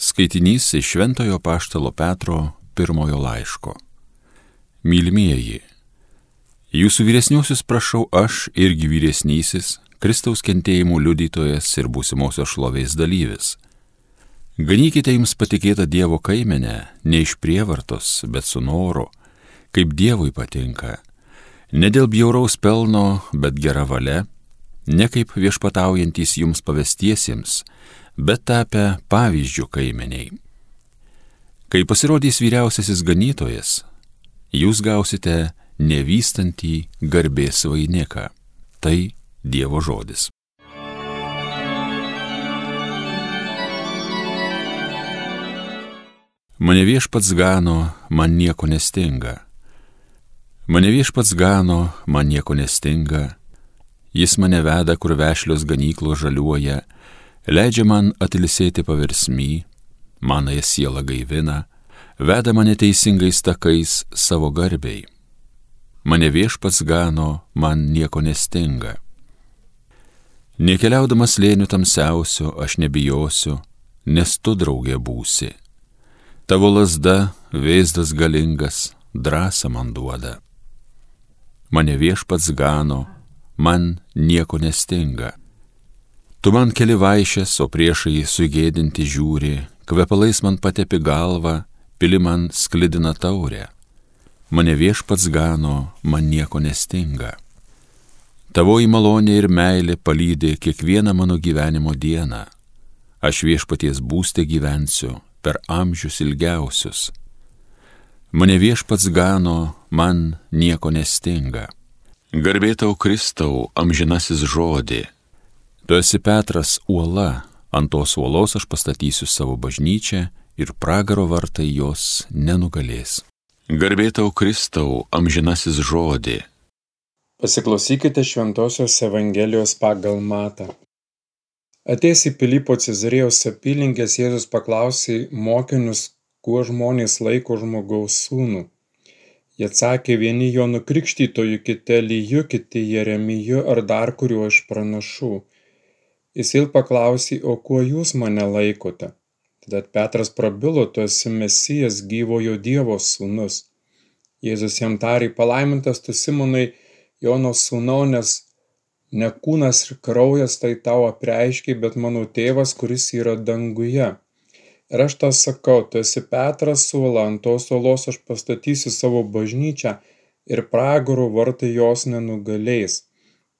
Skaitinys iš Šventojo Paštalo Petro pirmojo laiško. Mylimieji, jūsų vyresniuosius prašau aš irgi vyresnysis, Kristaus kentėjimų liudytojas ir būsimosios šlovės dalyvis. Ganykite jums patikėtą Dievo kaimenę, ne iš prievartos, bet su noru, kaip Dievui patinka. Ne dėl bjauraus pelno, bet gera valia, ne kaip viešpataujantys jums pavestiesiems, bet tapę pavyzdžių kaimeniai. Kai pasirodys vyriausiasis ganytojas, jūs gausite nevystantį garbės vainiką. Tai Dievo žodis. Mane viešpats gano, man nieko nestinga. Mane viešpats gano, man nieko nestinga. Jis mane veda, kur vešlios ganyklos žaliuoja, leidžia man atilisėti paversmy, manąją sielą gaivina, veda mane teisingais takais savo garbiai. Mane viešpats gano, man nieko nestinga. Nekeliaudamas lėnių tamsiausiu, aš nebijosiu, nes tu draugė būsi. Tavo lasda, vėzdas galingas, drąsą man duoda. Mane viešpats gano, man nieko nestinga. Tu man keli vaišės, o priešai sugėdinti žiūri, kvepalais man patepi galvą, pili man sklidina taurę. Mane viešpats gano, man nieko nestinga. Tavoji malonė ir meilė palydė kiekvieną mano gyvenimo dieną. Aš viešpaties būstė gyvensiu per amžius ilgiausius. Mane viešpats gano, man nieko nestinga. Garbėtau Kristau, amžinasis žodį. Tu esi Petras uola, ant tos uolos aš pastatysiu savo bažnyčią ir pragaro vartai jos nenugalės. Garbėtau Kristau, amžinasis žodį. Pasiklausykite Šventojios Evangelijos pagal Matą. Atėjęs į Pilypo Cezarėjos apylinkės Jėzus paklausė mokinius, kuo žmonės laiko žmogaus sūnų. Jie atsakė vieni Jonu Krikštytoju, kiti Elyju, kiti Jeremiju ar dar kuriuo iš pranašų. Jis vėl paklausė, o kuo jūs mane laikote? Tada Petras prabilo, tu esi Mesijas gyvojo Dievo sūnus. Jėzus jam tarė, palaimintas tu Simonai, Jono sūnau, nes ne kūnas ir kraujas tai tau apreiškiai, bet mano tėvas, kuris yra danguje. Ir aš tau sakau, tu esi Petras suola, ant tos suolos aš pastatysiu savo bažnyčią ir pragaro vartai jos nenugalės.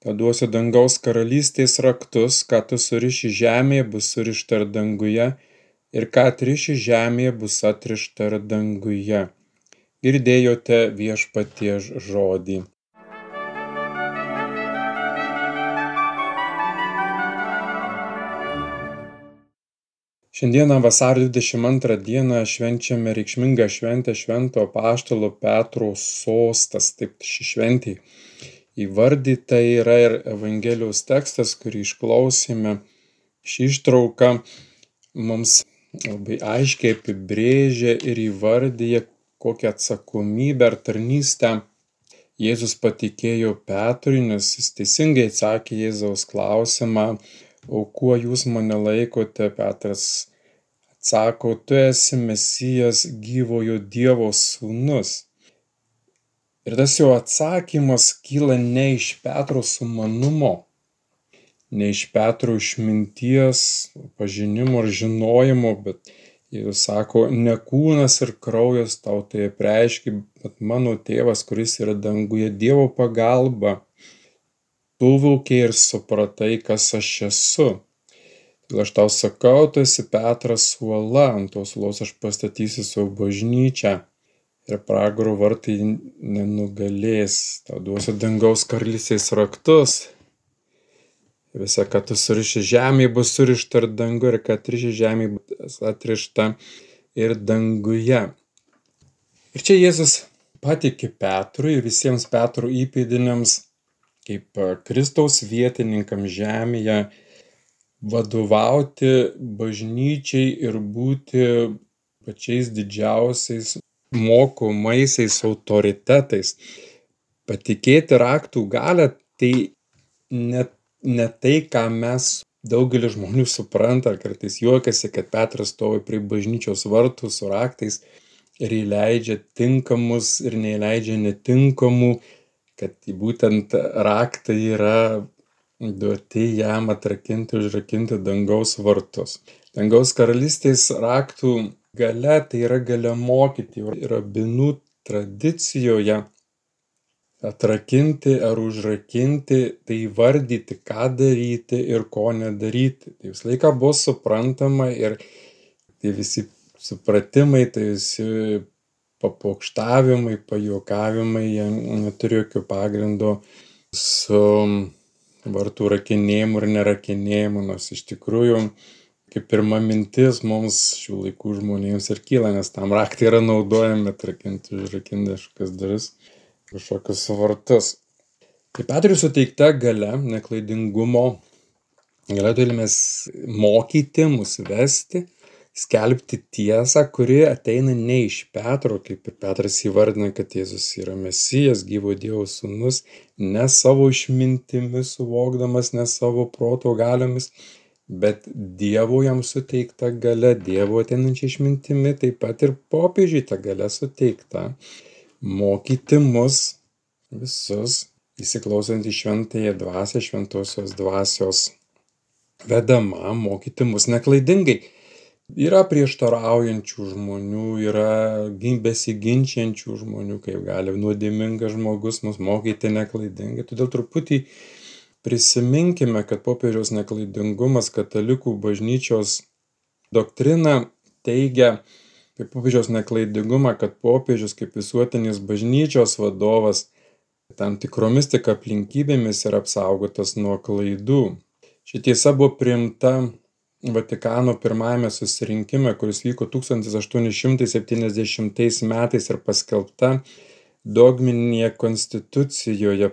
Paduosiu dangaus karalystės raktus, ką tu suriši žemėje bus surišta ir danguje, ir ką atriši žemėje bus atrišta ir danguje. Girdėjote viešpaties žodį. Šiandieną vasario 22 dieną švenčiame reikšmingą šventę Švento Paštalo Petro sostas. Taip ši šventė įvardyta yra ir Evangelijos tekstas, kurį išklausėme. Ši ištrauka mums labai aiškiai apibrėžia ir įvardyja, kokią atsakomybę ar tarnystę Jėzus patikėjo Petrui, nes jis teisingai atsakė Jėzaus klausimą, o kuo jūs mane laikote, Petras atsako, tu esi Mesijas gyvojo Dievo sūnus. Ir tas jo atsakymas kyla ne iš Petro sumanumo, ne iš Petro išminties, pažinimo ar žinojimo, bet jis sako, ne kūnas ir kraujas tau tai apreiškia, bet mano tėvas, kuris yra danguje, Dievo pagalba suvokei ir supratai, kas aš esu. Ir aš tau sakau, tu esi Petras uola, ant tos uolos aš pastatysiu savo bažnyčią ir pragaro vartai nenugalės. Tau duosiu dangaus karalystės raktus. Visa, ką tu suriši žemėje, bus surišta ir dangu, ir kad atriši žemėje, bus atrišta ir danguje. Ir čia Jėzus patikė Petrui ir visiems Petro įpėdiniams kaip Kristaus vietininkams žemėje vadovauti bažnyčiai ir būti pačiais didžiausiais mokomaisiais autoritetais. Patikėti raktų galę tai ne, ne tai, ką mes daugelis žmonių supranta, ar kartais juokiasi, kad Petras stovi prie bažnyčios vartų su raktais ir įleidžia tinkamus ir neįleidžia netinkamų, kad būtent raktai yra duoti jam atrakinti, užrakinti dangaus vartus. Dangaus karalystės raktų gale tai yra gale mokyti ir rabinų tradicijoje atrakinti ar užrakinti, tai vardyti, ką daryti ir ko nedaryti. Tai visą laiką buvo suprantama ir tie visi supratimai, tai visi papokštavimai, pajokavimai, jie neturi jokių pagrindų su vartų rakinėjimu ir nerakinėjimu, nors iš tikrųjų kaip pirma mintis mums šių laikų žmonėms ir kyla, nes tam raktai yra naudojami atrakinti, užrakinti kažkokias duris kažkokius vartus. Tai Petrui suteikta gale neklaidingumo, gale turime mokyti, mus vesti, skelbti tiesą, kuri ateina ne iš Petro, kaip ir Petras įvardina, kad Jėzus yra Mesijas, gyvo Dievo sūnus, ne savo išmintimi suvokdamas, ne savo proto galiomis, bet Dievo jam suteikta gale, Dievo ateinančia išmintimi, taip pat ir popiežiui ta gale suteikta mokyti mus visus, įsiklausant į šventąją dvasę, šventosios dvasios vedama, mokyti mus neklaidingai. Yra prieštaraujančių žmonių, yra besiginčiančių žmonių, kaip gali nuodėmingas žmogus mus mokyti neklaidingai. Todėl truputį prisiminkime, kad popiežiaus neklaidingumas katalikų bažnyčios doktrina teigia, apie popiežiaus neklaidingumą, kad popiežius kaip visuotinis bažnyčios vadovas tam tikromis tik aplinkybėmis yra apsaugotas nuo klaidų. Ši tiesa buvo priimta Vatikano pirmajame susirinkime, kuris vyko 1870 metais ir paskelbta dogminėje konstitucijoje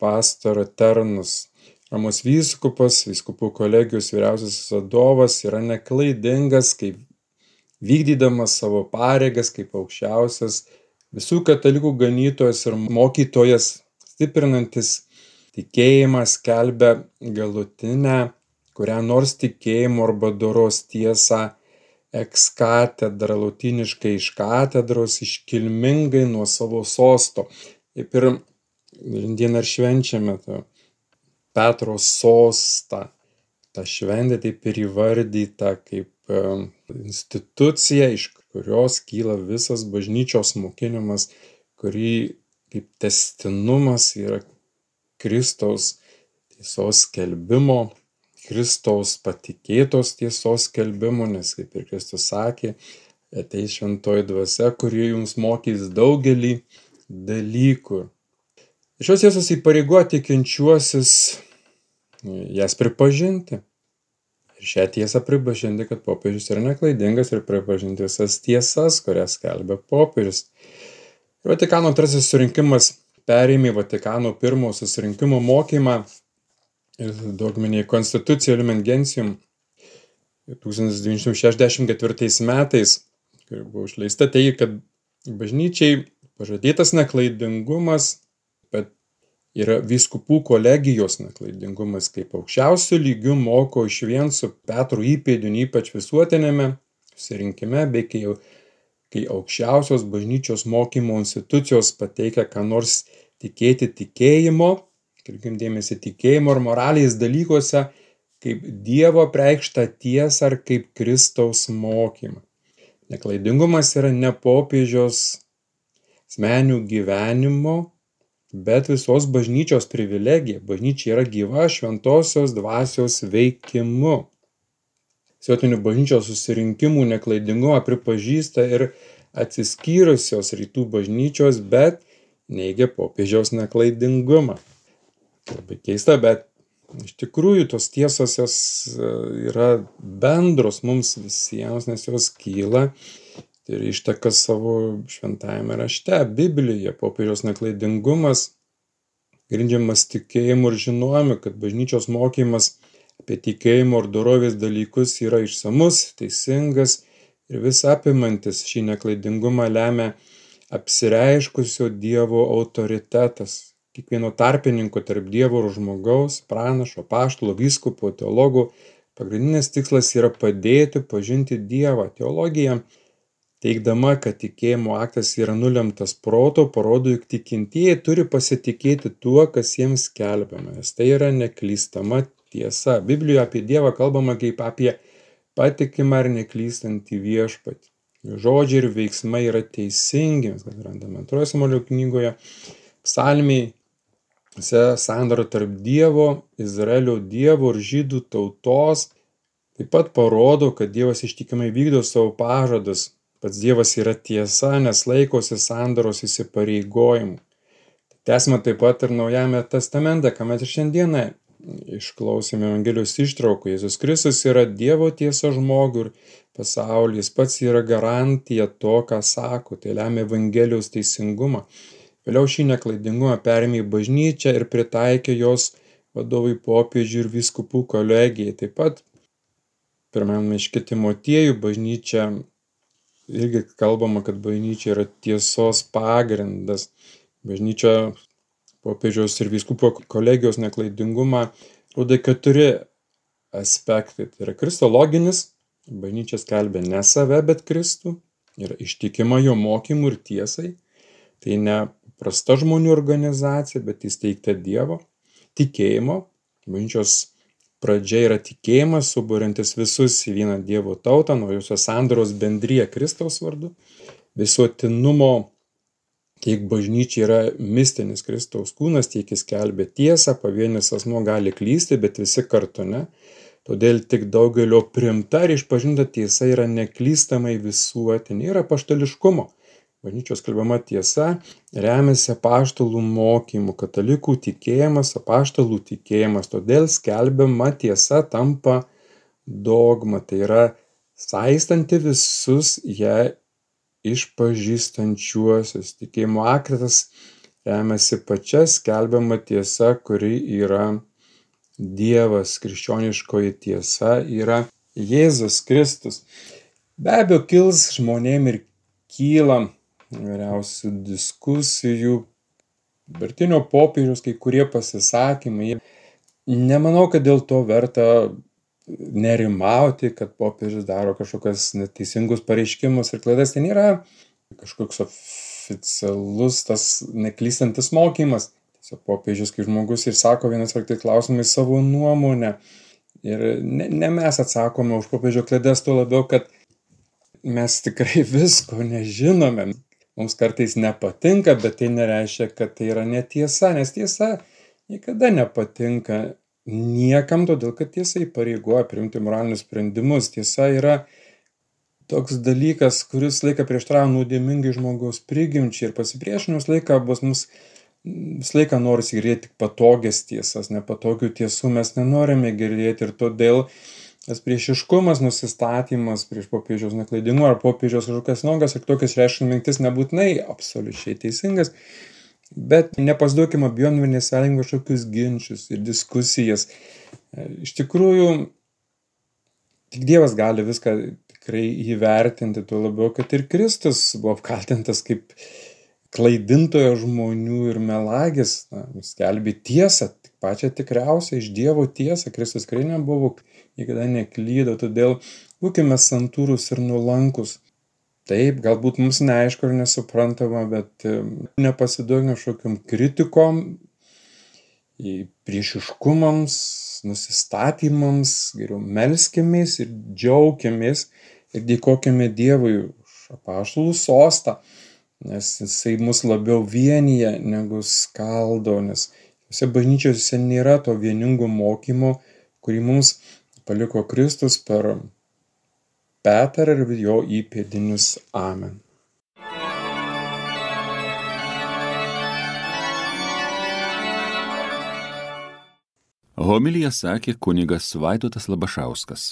pastoro Ternus. Ramos vyskupas, vyskupų kolegijos vyriausiasis vadovas yra neklaidingas kaip vykdydamas savo pareigas kaip aukščiausias visų katalikų ganytojas ir mokytojas, stiprinantis tikėjimą, skelbia galutinę, kurią nors tikėjimo arba doros tiesą ex katedra, latiniškai iš katedros, iškilmingai nuo savo sosto. Taip ir šiandien ar švenčiame tą Petro sostą. Ta šventė taip ir įvardyta kaip institucija, iš kurios kyla visas bažnyčios mokinimas, kurį kaip testinumas yra Kristaus tiesos skelbimo, Kristaus patikėtos tiesos skelbimo, nes kaip ir Kristus sakė, ateis šventoji dvasia, kuri jums mokys daugelį dalykų. Šios tiesos įpareigoja tikinčiuosius jas pripažinti ir šią tiesą pripažinti, kad popiežius yra neklaidingas ir pripažinti visas tiesas, kurias skelbia popiežius. Vatikano antrasis surinkimas perėmė Vatikano pirmo susirinkimo mokymą ir dogminėje konstitucija Lumen Gentium 1964 metais, kuri buvo išleista, teigia, kad bažnyčiai pažadėtas neklaidingumas yra vyskupų kolegijos neklaidingumas kaip aukščiausiu lygiu moko išvien su Petro įpėdiniu ypač visuotinėme susirinkime bei kai, kai aukščiausios bažnyčios mokymo institucijos pateikia ką nors tikėti tikėjimo, kirkim dėmesį tikėjimo ar moraliais dalykuose, kaip Dievo preikštą tiesą ar kaip Kristaus mokymą. Neklaidingumas yra ne popiežios asmenių gyvenimo bet visos bažnyčios privilegija. Bažnyčia yra gyva šventosios dvasios veikimu. Siotinių bažnyčios susirinkimų neklaidingumą pripažįsta ir atsiskyrusios rytų bažnyčios, bet neigia popiežiaus neklaidingumą. Labai keista, bet iš tikrųjų tos tiesos jos e, yra bendros mums visiems, nes jos kyla ir išteka savo šventajame rašte, Biblijoje, popiežiaus neklaidingumas, grindžiamas tikėjimu ir žinojimu, kad bažnyčios mokymas apie tikėjimo ir dorovės dalykus yra išsamus, teisingas ir vis apimantis šį neklaidingumą lemia apsireiškusio Dievo autoritetas. kiekvieno tarpininko tarp Dievo ir žmogaus, pranašo, paštalo, vyskupo, teologų, pagrindinis tikslas yra padėti pažinti Dievą. Teologija, teikdama, kad tikėjimo aktas yra nulemtas proto, parodo, jog tikintieji turi pasitikėti tuo, kas jiems skelbiama, nes tai yra neklystama tiesa. Biblijoje apie Dievą kalbama kaip apie patikimą ir neklystantį viešpatį. Žodžiai ir veiksmai yra teisingi, mes randame antrojo Samuelio knygoje, psalmiai, sandara tarp Dievo, Izraelio Dievo ir žydų tautos taip pat parodo, kad Dievas ištikimai vykdo savo pažadus. Pats Dievas yra tiesa, nes laikosi sandaros įsipareigojimų. Tęsime taip pat ir Naujame testamente, ką mes ir šiandieną išklausėme Evangelijos ištraukų. Jėzus Kristus yra Dievo tiesa žmogui ir pasaulyje. Jis pats yra garantija to, ką sako. Tai lemia Evangelijos teisingumą. Vėliau šį neklaidingumą perėmė į bažnyčią ir pritaikė jos vadovai popiežių ir viskupų kolegijai. Taip pat pirmame iški Timotiejų bažnyčia irgi kalbama, kad bažnyčia yra tiesos pagrindas. Bažnyčia popiežiaus ir vyskupo kolegijos neklaidingumą rodo keturi aspektai. Tai yra kristologinis, bažnyčia skelbia ne save, bet Kristų, yra ištikima jo mokymų ir tiesai. Tai ne prasta žmonių organizacija, bet įsteigta Dievo tikėjimo. Bažnyčios pradžia yra tikėjimas, suburiantis visus į vieną Dievo tautą, naujosios sandaros bendryje Kristaus vardu. Visuotinumo tiek bažnyčia yra mistinis Kristaus kūnas, tiek jis kelbė tiesą, pavienis asmo gali klysti, bet visi kartu ne. Todėl tik daugelio primta ir išpažinta tiesa yra neklystamai visuotinė, yra paštališkumo. Bažnyčios kalbama tiesa remiasi apaštalų mokymu, katalikų tikėjimas, apaštalų tikėjimas, todėl skelbiama tiesa tampa dogma, tai yra saistanti visus ją išpažįstančiuosius. Tikėjimo aktas remiasi pačia skelbiama tiesa, kuri yra Dievas, krikščioniškoji tiesa yra Jėzus Kristus. Be abejo, kils žmonėm ir kyla įvairiausių diskusijų, Bertinio popiežiaus kai kurie pasisakymai. Nemanau, kad dėl to verta nerimauti, kad popiežius daro kažkokias neteisingus pareiškimus ir klaidas. Tai nėra kažkoks oficialus tas neklystantis mokymas. Tiesiog popiežius, kai žmogus ir sako vienas ar kitais klausimais savo nuomonę. Ir ne, ne mes atsakome už popiežio klaidas, tuo labiau, kad mes tikrai visko nežinome. Mums kartais nepatinka, bet tai nereiškia, kad tai yra netiesa, nes tiesa niekada nepatinka niekam, todėl kad tiesa įpareigoja priimti moralinius sprendimus. Tiesa yra toks dalykas, kuris laiką prieštrauja nuodėmingai žmogaus prigimčiai ir pasipriešinimus laiką bus mums visą laiką norisi girdėti tik patogias tiesas, nepatogių tiesų mes nenorime girdėti ir todėl tas priešiškumas, nusistatymas prieš popiežiaus neklaidingumą ar popiežiaus kažkokias nuogas ir tokias reiškia mintis nebūtinai absoliučiai teisingas, Bet nepasiduokime abejonių, nesvelim kažkokius ginčius ir diskusijas. E, iš tikrųjų, tik Dievas gali viską tikrai įvertinti, tuo labiau, kad ir Kristus buvo apkaltintas kaip klaidintojo žmonių ir melagis, na, skelbi tiesą, pačią tikriausią iš Dievo tiesą, Kristus tikrai nebuvo, niekada neklydo, todėl būkime santūrus ir nulankus taip galbūt mums neaišku ir nesuprantama bet nepasiduokime kažkokiom kritikom priešiškumams nusistatymams geriau melskimės ir džiaukimės ir dėkokime Dievui už apaštalų sostą nes jisai mus labiau vienyje negu skaldo nes tose bažnyčiose nėra to vieningo mokymo kurį mums paliko Kristus per Petrą ir jo įpėdinius. Amen. Homilija sakė kunigas Vaidotas Labašauskas.